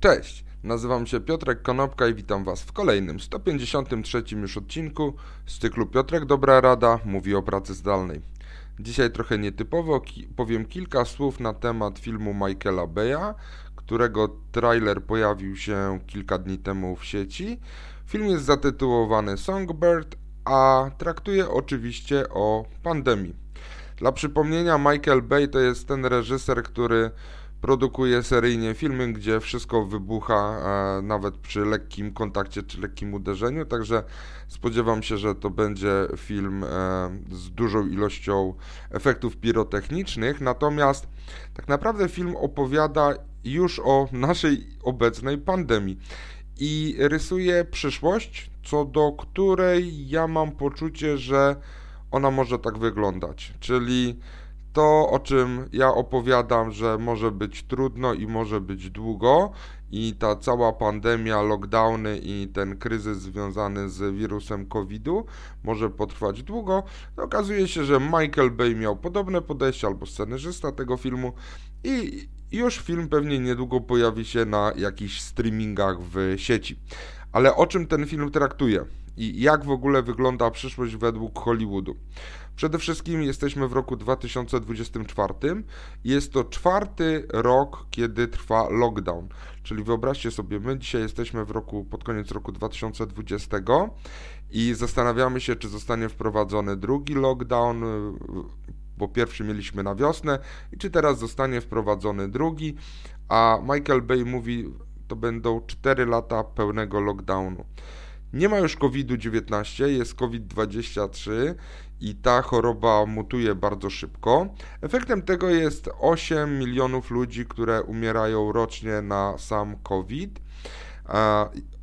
Cześć, nazywam się Piotrek Konopka i witam Was w kolejnym 153 już odcinku z cyklu Piotrek Dobra Rada mówi o pracy zdalnej. Dzisiaj trochę nietypowo powiem kilka słów na temat filmu Michaela Beya, którego trailer pojawił się kilka dni temu w sieci. Film jest zatytułowany Songbird, a traktuje oczywiście o pandemii. Dla przypomnienia, Michael Bay to jest ten reżyser, który produkuje seryjnie filmy, gdzie wszystko wybucha e, nawet przy lekkim kontakcie czy lekkim uderzeniu, także spodziewam się, że to będzie film e, z dużą ilością efektów pirotechnicznych, natomiast tak naprawdę film opowiada już o naszej obecnej pandemii i rysuje przyszłość, co do której ja mam poczucie, że ona może tak wyglądać, czyli to, o czym ja opowiadam, że może być trudno i może być długo, i ta cała pandemia, lockdowny i ten kryzys związany z wirusem COVID-u może potrwać długo, to okazuje się, że Michael Bay miał podobne podejście albo scenarzysta tego filmu i już film pewnie niedługo pojawi się na jakichś streamingach w sieci. Ale o czym ten film traktuje? I jak w ogóle wygląda przyszłość według Hollywoodu. Przede wszystkim jesteśmy w roku 2024. Jest to czwarty rok, kiedy trwa lockdown. Czyli wyobraźcie sobie, my dzisiaj jesteśmy w roku, pod koniec roku 2020 i zastanawiamy się, czy zostanie wprowadzony drugi lockdown, bo pierwszy mieliśmy na wiosnę i czy teraz zostanie wprowadzony drugi, a Michael Bay mówi, to będą 4 lata pełnego lockdownu. Nie ma już COVID-19, jest COVID-23 i ta choroba mutuje bardzo szybko. Efektem tego jest 8 milionów ludzi, które umierają rocznie na sam COVID.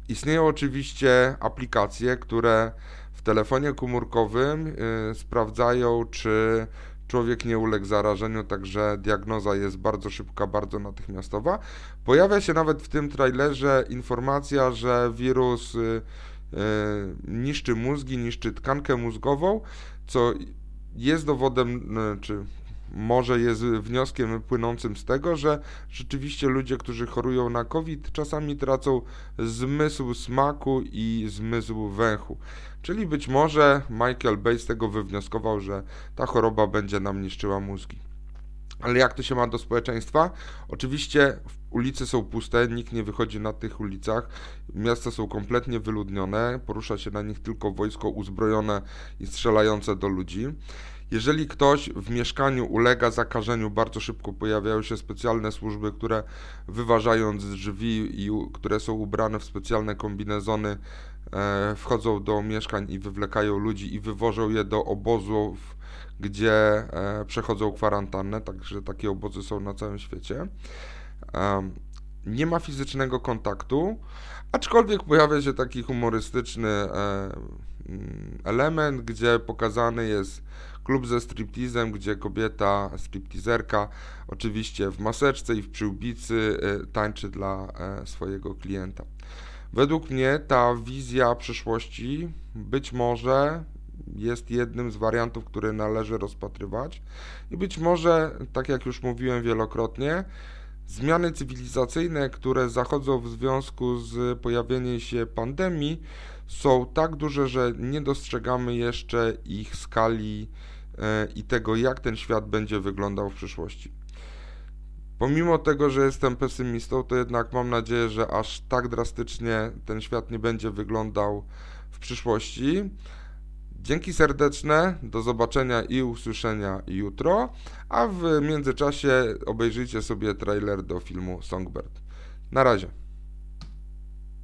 Istnieją oczywiście aplikacje, które w telefonie komórkowym y, sprawdzają, czy człowiek nie uległ zarażeniu, także diagnoza jest bardzo szybka, bardzo natychmiastowa. Pojawia się nawet w tym trailerze informacja, że wirus y, E, niszczy mózgi, niszczy tkankę mózgową, co jest dowodem, e, czy może jest wnioskiem płynącym z tego, że rzeczywiście ludzie, którzy chorują na COVID, czasami tracą zmysł smaku i zmysł węchu. Czyli być może Michael Bay z tego wywnioskował, że ta choroba będzie nam niszczyła mózgi. Ale jak to się ma do społeczeństwa? Oczywiście ulice są puste, nikt nie wychodzi na tych ulicach, miasta są kompletnie wyludnione, porusza się na nich tylko wojsko uzbrojone i strzelające do ludzi. Jeżeli ktoś w mieszkaniu ulega zakażeniu, bardzo szybko pojawiają się specjalne służby, które wyważając drzwi i które są ubrane w specjalne kombinezony, e, wchodzą do mieszkań i wywlekają ludzi i wywożą je do obozów gdzie e, przechodzą kwarantannę, także takie obozy są na całym świecie. Nie ma fizycznego kontaktu, aczkolwiek pojawia się taki humorystyczny e, mm, element, gdzie pokazany jest klub ze striptizem, gdzie kobieta, striptizerka, oczywiście w maseczce i w przyłbicy e, tańczy dla swojego klienta. Według mnie ta wizja przyszłości być może jest jednym z wariantów, które należy rozpatrywać. I być może, tak jak już mówiłem wielokrotnie, zmiany cywilizacyjne, które zachodzą w związku z pojawieniem się pandemii, są tak duże, że nie dostrzegamy jeszcze ich skali e, i tego, jak ten świat będzie wyglądał w przyszłości. Pomimo tego, że jestem pesymistą, to jednak mam nadzieję, że aż tak drastycznie ten świat nie będzie wyglądał w przyszłości. Dzięki serdeczne, do zobaczenia i usłyszenia jutro, a w międzyczasie obejrzyjcie sobie trailer do filmu Songbird. Na razie.